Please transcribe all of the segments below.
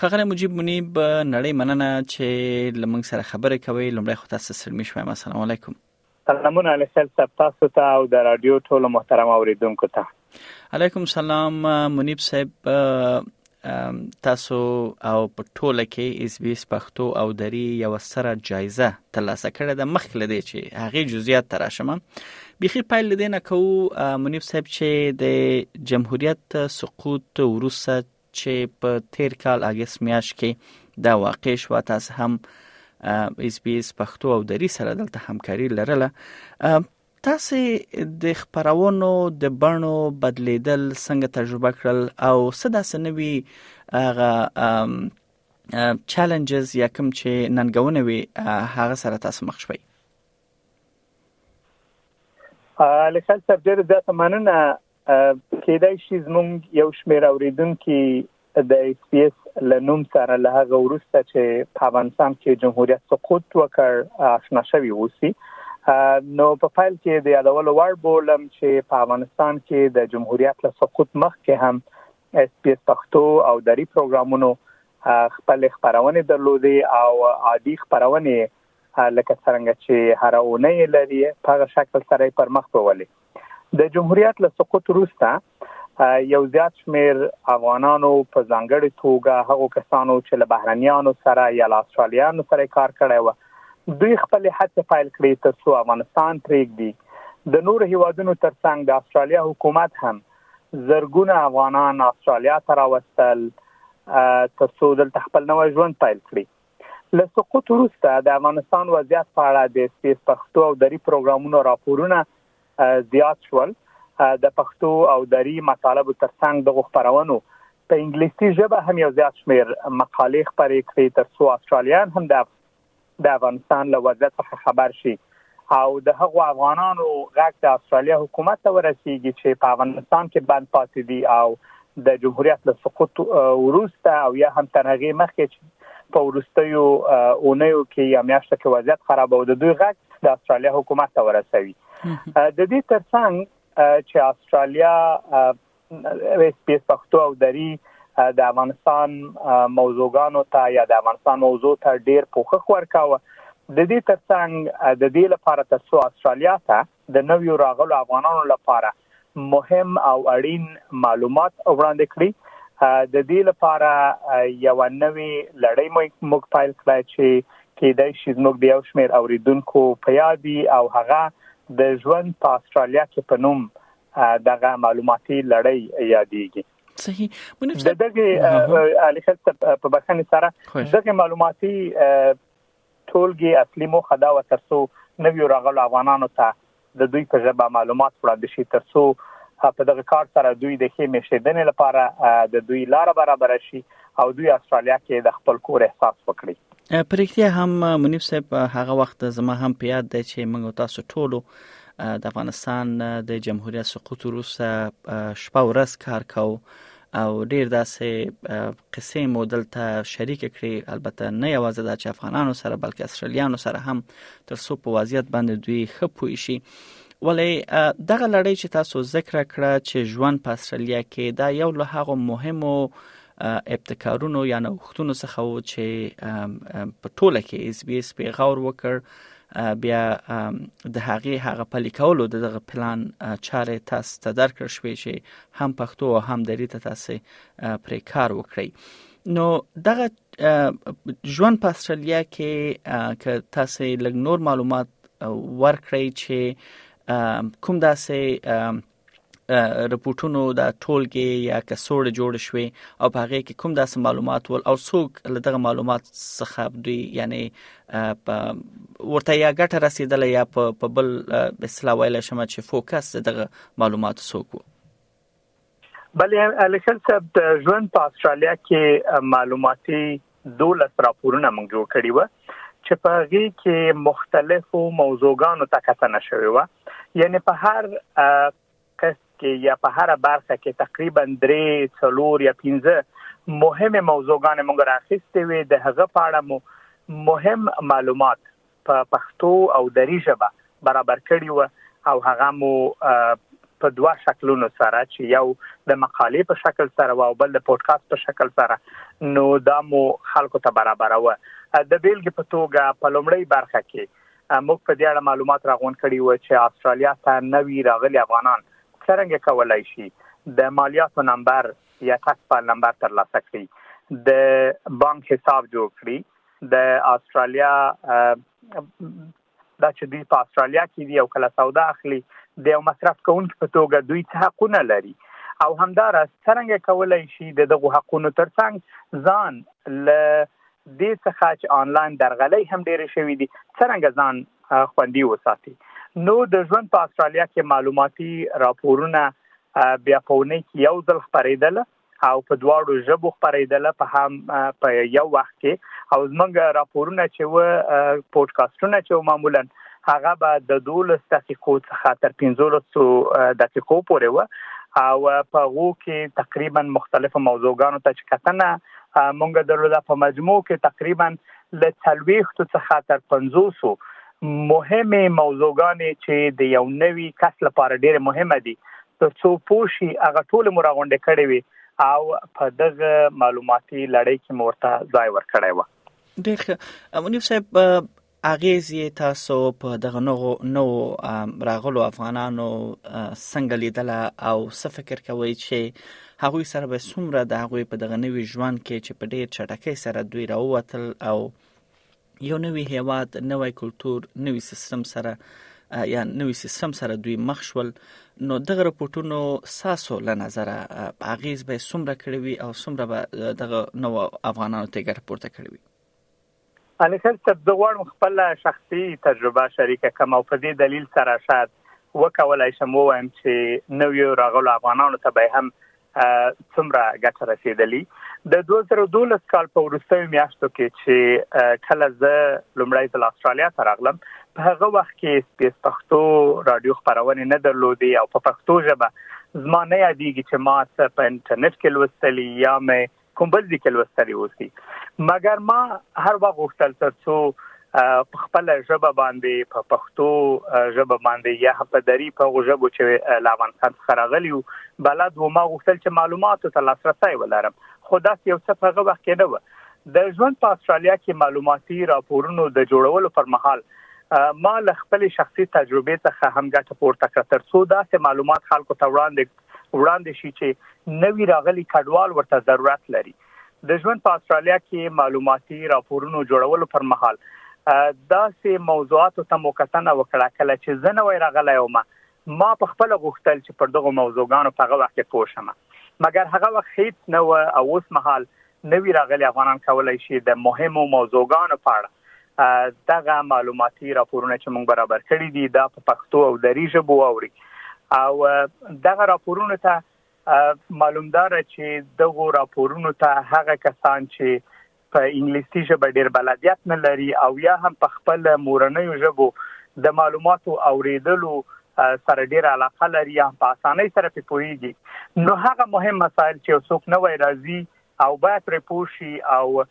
ښاغلی مجیب منیب نړۍ مننه چې له موږ سره خبرې کوي لومړی خو تاسو سلمي شوم السلام علیکم سلامونه علي صاحب صاحب تاسو ته او د رادیو ټولو محترم اوریدونکو ته علیکم سلام منیب صاحب تاسو او په ټوله کې اس بي اس پښتو او دری یو سره جایزه ترلاسه کړې ده مخکې لدې چې هغه جزئیات تراشم بيخي پایل لدې نه کو منیب صاحب چې د جمهوریت سقوط ورسره چې په تیر کال اگست میاشت کې دا واقع شو تاسو هم اس بي اس پښتو او دری سره دلته همکاري لرله تاسو د خبرونو د بڼو بدلیدل څنګه تجربه کړل او صدا سنوي هغه چیلنجز یا کوم چې ننګونه وي هغه سره تاسو مخ شوي لکه سر ډېر زیاته مننه کېدای شي زمونږ یو شمېر اورېدونکي د اس پي اس له نوم سره له هغه وروسته چې په افغانستان کې جمهوریت سقوط وکړ آشنا شوي اوسي نو په فایل کې د یادولو وړ بولم چې په افغانستان کې د جمهوریت له سقوط مخکې هم اس پی اس پښتو او دری پروګرامونو خپل خبرونه درلودې او عادي خبرونه لکه څنګه چې هر اونۍ لري په هغه شکل سره پر مخ بولي د جمهوریت له سقوط وروسته یو زیات شمیر افغانانو په ځانګړي توګه هغو کسانو چې له بهرنیانو سره یا له استرالیانو سره کار کړی و دوی خپل هڅې پیل کړې ترڅو افغانستان پرېږدي د نور هیوادونو ترڅنګ د استرالیا حکومت هم زرګونه افغانان استرالیا ته راوستل ترڅو دلته خپل نوی ژوند پیل کړي له سقوط وروسته د افغانستان وضعیت په اړه د سپیس پښتو او دری پروګرامونو راپورونه زیات شول د پښتو او دری مطالب ترڅنګ د خبرونو په انګلیسي ژبه هم یو زیات شمیر مقالې خبرې کړې ترڅو استرالیان هم د افغانستان له وضعیت څخه خبر شي او د هغو افغانانو غږ د استرالیا حکومت ته ورسیږي چې په افغانستان کې بند پاتې دي او د جمهوریت له سقوط وروسته او یا هم تر هغه مخکې چې په ورستیو اونیو کې یا میاشتو کې وضعیت خراب او د دوی غږ د استرالیا حکومت ته ورسوي د دې ترڅنګ چې استرالیا اس پی اس پښتو او دری د افغانستان موضوعګانو ته یا د افغانستان موضوع ته ډیر پوښښ ورکاوه د دې ترڅنګ د دې لپاره ترڅو استرالیا ته د نویو راغلو افغانانو لپاره مهم او اړین معلومات وړاندې کړي د دې لپاره یو نوې لړۍ موږ پایل کړه چې کېدای شي زموږ د یو شمېر اوریدونکو په یادي او هغه د ژوند په استرالیا کې په نوم دغه معلوماتي لړۍ یادېږي صحیح منف صاحب دغه علي خیل په بخښنې سره دغه معلوماتي ټولګي اصلي موخه دا و ترڅو نویو راغلو افغانانو ته د دوی په ژبه معلومات وړاندې شي ترڅو په دغه کار سره دوی د ښې مشیدنې لپاره د دوی لار برابر شي او دوی استرالیا کې د خپل کور احساس وکړي پرېختیا هم منیف صاحب هغه وخت زما هم په یاد دی چې موږ تاسو ټولو د افغانستان د جمهوریت سقوط وروسته شپه ورځ کار کاو او ډیر داسې قصې مو دلته شریک کړي البته نه یوازې د افغانانو سره بلکې استرالیانو سره هم تر څو په وضعیت باندې دوی خپوي شي ولې دغه لړۍ چې تاسو ذکر کړه چې ژوند په استرالیا کې دا یو له هغو مهمو ابتکارونو یا نوښتونو څخه و چې په ټوله کې اس بي اس په غور وکړ بیا د هغه هغه پلي کولو د دغه پلان چارې تاسو ته درکړ شوې چې هم پښتو او هم دری ته تاسو پرې کار وکړئ نو دغه ژوند په استرالیا کې که تاسو لږ نور معلومات ورکړئ چې کوم داسې رپورټونو د ټولګي یا کڅوړې جوړ شوې او په هغه کې کوم داسې معلومات ول او څوک له دغه معلومات څخه دوی یعنی ورته یا ګټه رسیدله یا په بل اصطلاح ویل شمه چې فوکس دغه معلومات څوک وو بلې الکل صاحب د ژوند په استرالیا کې معلوماتي دولس راپورونه موږ جوړ کړي و چې په هغه کې مختلفو موضوعګانو ته کتنه شوې و یعنی په هر قسط کې یا په هر برخه کې تقریبا 3 4 یا 15 مهمه موضوعګانې موږ راخسته وي د هغه په اړه مو مهم معلومات په پښتو او دری ژبه برابر کړي و او هغه مو په دوه شکلونو سره چې یو د مقالې په شکل سره او بل د پودکاسټ په شکل سره نو دا مو خلکو ته برابروه د بیلګې په توګه په لومړی برخه کې موږ په دې اړه معلومات راغونډ کړي و چې استرالیا ته نوي راغلي افغانان څنګه کولای شي د مالیاتو نمبر یا ټکس فایل نمبر ترلاسه کړي د بانک حساب جوړ کړي د استرالیا دا چې دوی په استرالیا کې دی او کله سودا اخلي د یو مصرف کوونکو په توګه دوی څه حقونه لري او همدار څنګه کولای شي د دغه حقونو ترڅنګ ځان ل دې څخه چې آنلاین درغلې هم ډېرې شوې دي څنګه ځان خوندي وساتي نو د ژوند په استرالیا کې معلوماتي راپورونه بیا په ونې کې یو ځل خبرېدل او په دواړو ژبو خبرېدله په هم په یو وخت کې او زمونږ راپورونه چې و پودکاسټونه چې معمولا هغه به د 12 دقیقو څخه تر 15 دقیقو پورې و او په غو کې تقریبا مختلفو موضوعګانو ته چې کتنه مونږ درلوده په مجموع کې تقریبا له 40 څخه تر 50 مهمه موضوعګانې چې د یو نوي کس لپاره ډېر مهمه دي تر څو پوه شي هغه ټولې مو راغونډې کړې وي او په دغه معلوماتي لړۍ کې مو ورته ځای ورکړی و ډېر ښه منیب صاحب اغیز یې تاسو په دغه نوو نو راغلو افغانانو څنګه لیدل او څه فکر کوي چې هغه سره به څومره د هغه په دغه نوي ژوند کې چې په ډیر چټکۍ سره دوی راووتل او یو نوی هیواد نوی کلچر نوی سیستم سره یا نوی سیستم سره دوی مخ شول نو دغه رپورټونو ساسو له نظر اغیز به سمره کړی وي او سمره به دغه نو افغانانو ته ګټه پورته کړی وي علي خان صاحب زه غواړم خپل شخصي تجربه شریکه کړم او په دې دلیل سره شاید وکولای شم وایم چې نو یو راغلو افغانانو ته به هم څومره ګټه رسیدلی د 2012 کال په وروستیو میاشتو کې چې کله زه لومړی ځل استرالیا ته راغلم په هغه وخت کې سپیس پښتو رادیو خبرونه نه درلودي او په پښتو ژبه زما نه یادېږي چې ما څه په انټرنیټ کې لوستلی یا مې کوم بل ځای کې لوستلی اوسي مګر ما هر وخت غوښتل ترڅو په خپل ژبه باندې په پښتو ژبه باندې یا په دری په غوژبو چې له افغانستان څخه راغلی وو بلد و ما غوښتل چې معلوماتو ته لاسرسي ولرم خو دا یو څه په هغه وخت کې نه و د ژوند په استرالیا کې معلوماتي راپورونو د جوړولو پر مهال ما له خپل شخصي تجربې څخه هم ګټه پورته کړه ترڅو داسې معلومات خلکو ته وړاندې وړاندې شي چې نوي راغلي کډوال ورته ضرورت لري د ژوند په استرالیا کې معلوماتي راپورونو جوړولو پر مهال داسې موضوعاتو ته مو کتنه وکړه کله چې زه نوې راغلی وم ما په خپل غوښتل چې پر دغه موضوعګانو په هغه وخت کې پوه شم مګر هغه وخت هیڅ نه و او اوس مهال نوي راغلي افغانان کولای شي د مهمو موضوعګانو په اړه دغه معلوماتي راپورونه چې موږ برابر کړي دي دا په پښتو او دری ژبو واوري او دغه راپورونه ته معلومدار چې دغه راپورونه ته هغه کسان چې په انګلیسي ژبه ډیر بلدیت نه لري او یا هم په خپل مورنۍ ژبه د معلوماتو اوریدلو سره ډیر علاقه لري یا په اسانۍ سره په پوهیږي نو هغه مهم مسایل چې څوک نه وای راځي او باید پر پوښي او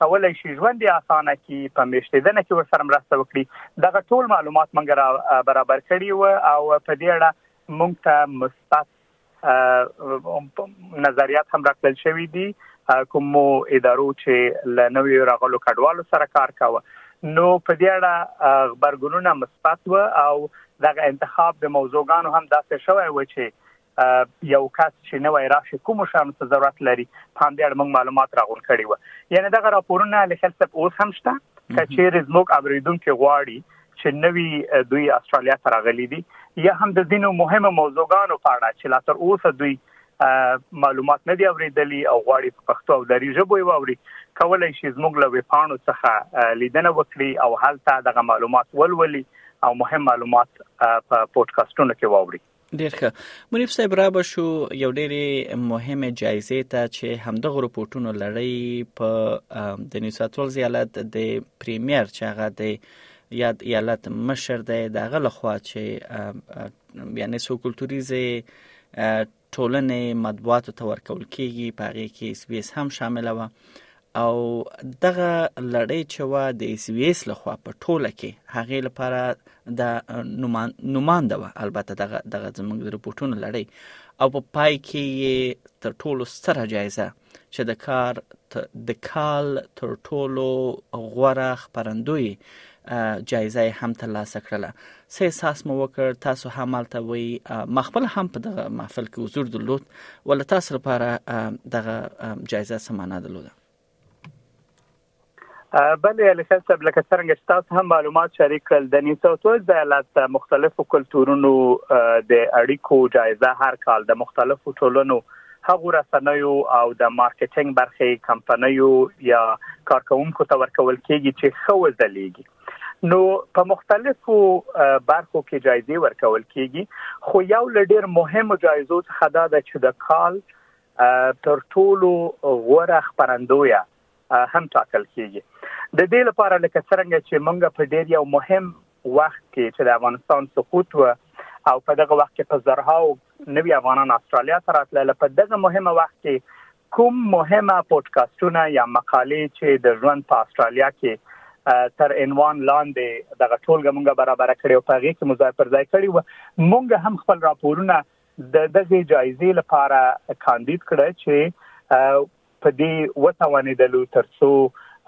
کولای شي ژوند یې اسانه کی په میشتیدنه کې ورسره مرسته وکړي دغه ټول معلومات مونږ را برابر کړي او په دې اړه مونږ ته مثبت نظریات هم راکړل شوې دي کوم ادارو چې ل نوې راغلو کډوالو سره کار کاوه نو په دې اړه خبرګونونه مثبت و او دغه انتخاب د موضوعګانو هم داسې شوی و چې یو کس چې نو راشي کوم شان څه ضرورت لري په دې اړه موږ معلومات راغون کړي و یعنی دغه راپورونه لکه څه اوس هم شته کچېر زموږ اوریدونکو غواړي چې نوی دوی استرالیا ته راغلي دي یا هم د دینو مهمه موضوعګانو په اړه چې لا تر اوسه دوی معلومات نه دی اوریدلی او غواړي په پښتو او دری ژبه یې ووري کولای شي زموږ له ویپانو څخه لیدنه وکړي او هلته دغه معلومات ولولي او مهم معلومات په پودکاسټونو کې ووري ډیر ښه منیف صاحب را به شو یو ډیرې مهمه جایزه ته چې همدغه رپورټونو لړۍ په د نیو ساوت ویلز ایالت د پریمیر چې هغه د یاد ایالت مشر دی دغه لخوا چې یعنی سو کلتوریزه ټولنې مطبوعاتو ته ورکول کیږي په هغه کې اس بي اس هم شامل و او دغه لړۍ چې وا د اس وی اس لخوا په ټوله کې هغه لپاره د نومان نوماند و البته دغه دغه زموږ د رپورټونو لړۍ او په پای کې تر ټولو ستره جایزه چې د کار د کال تر ټولو غوره خبرندوی جایزه یې هم ترلاسه کړله څه احساس مو وکړ تاسو هم مالته وي ما خپل هم په دغه محفل کې حضور درلود ول تاسو لپاره دغه جایزه سمانه درلوده بله الکل صاحب لکه څنګه چې تاسو هم معلومات شریک کړل د نیسوتوز د ایالت مختلفو کلتورونو د اړیکو جایزه هر کال د مختلفو ټولنو هغو رسنیو او د مارکیټینګ برخې کمپنیو یا کارکونکو ته ورکول کیږي چې خو ځلیږي نو په مختلفو برخو کې جایزې ورکول کیږي خو یو لډیر مهمو جایزو څخه دا ده چې د کال تر ټولو غوره خبرندوی هم ټاکل کیږي د دې لپاره لکه څنګه چې مونږ په ډیر یو مهم وخت کې چې د افغانستان سقوط و او په دغه وخت کې په زرهاو نوی افغانان استرالیا ته راتلل په دغه مهمه وخت کې کوم مهمه پودکاسټونه یا مقالې چې د ژوند په استرالیا کې تر عنوان لاندې دغه ټولګه مونږه برابر کړې او په هغه کې مزای پر ځای کړی و مونږ هم خپل راپورونه د دغه جایزې لپاره کاندید کړ چې په دې وتوانېدلو ترڅو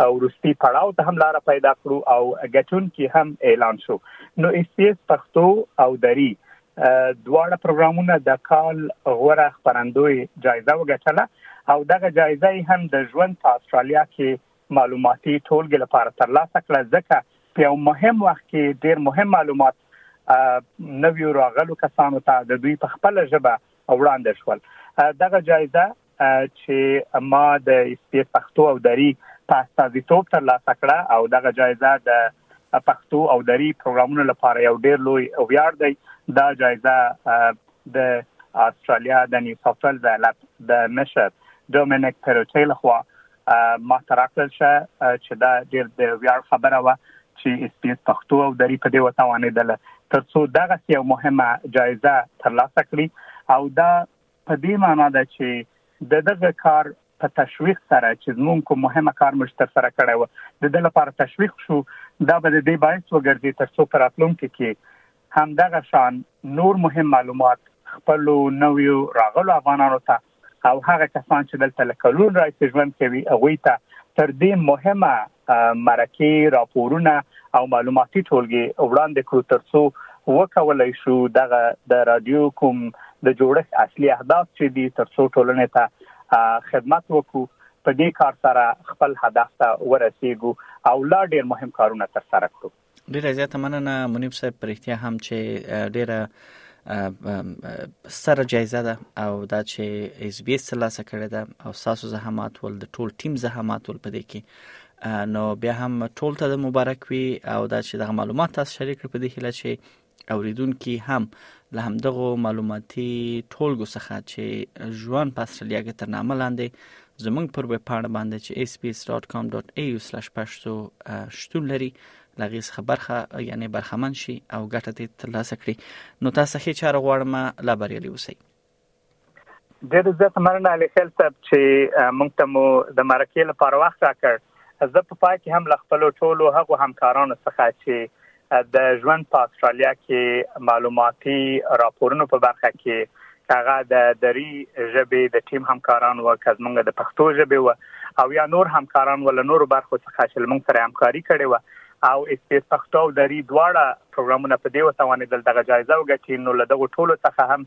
وروستي پړاو ته هم لار پیدا کړو او ګټونکي هم اعلان شو نو اس پی اس پښتو او دری دواړه پروګرامونه د کال غوره خبرندوی جایزه وګټله او دغه جایزه هم د ژوند په استرالیا کې معلوماتي ټولګې لپاره ترلاسه کړه ځکه په یو مهم وخت کې ډیر مهم معلومات نویو راغلو کسانو ته د دوی په خپل ژبه وړاندې شول دغه جایزه چې ما د اسپیس پښتو او دری په استازیتوب ترلاسه کړه او دغه جایزه د پښتو او دری پروګرامونو لپاره یو ډیر لوی ویاړ دی دا جایزه د استرالیا د نیو ساوث ویلز ایالت د مشر ډومینیک پیروټیل خو ما تراکل شه چې دا ډیر د ویاړ خبره و چې اس پی اس پښتو او دری په دې وتاوانې دله ترڅو دغه یو مهمه جایزه ترلاسه کړي او دا په دې معنا ده چې د دغه کار په تشویق سره چې زمونږ کوم مهمه کار موږ تر سره کړی و د دې لپاره تشویق شو دا به د دې باعث وګرځي تر څو پر اتلونکو کې هم دغه شان نور مهم معلومات خپل نویو راغلو افغانانو ته او هغه کسان چې دلته لکلون راځي ژوند کوي هغه ته تر دې مهمه مرکې، راپورونه او معلوماتي ټولګې وړاندې کړو ترڅو وکولای شو دغه د رادیو کوم د جوړښت اصلي اهداف چې دي ترڅو ټولنې ته خدمت وکړو په دې کار سره خپل هدف ته ورسیږو او لا ډیر مهم کارونه تر سره کړو. ډیره زیاته مننه منیب صاحب پرختیا هم چې ډیره سره جایزه ده او دا چې اس بي اس لاسه کړې ده او ساسو زحمات ول د ټول ټیم زحمات ول پدې کې نو بیا هم ټول ته د مبارک وي او دا چې د معلومات تاسو شریک کړ په دې هیله چې اوریدونکي هم له همدغه معلوماتي ټولګو څخه چې ژوند په استرالیا کې تر نامه لاندې زمونږ پر ویب پاڼه باندې چې sps.com.au/pashto شتون لري لغې څخه برخه یعنی برخمن شي او ګټه ترلاسه کړي نو تاسو هیڅ چاره غواړم لا بریالي اوسئ ډېر زیات مننه علي خیل صاحب چې موږ ته مو د مرکې لپاره وخت راکړ زه په پای کې هم له خپل ټولو هغو همکارانو څخه چې د ژوند په استرالیا کې معلوماتي راپورونو په برخه کې هغه د دری ژبې د ټیم همکاران و کزمنګ د پښتو ژبې و او یا نور همکاران ول نور برخو څخه چې موږ سره همکاري کړې و او اسپیس پښتو او دری دواړه پروګرامونه په دې وتوانېدل دغه جایزه وګټي نو له دغه ټولو څخه هم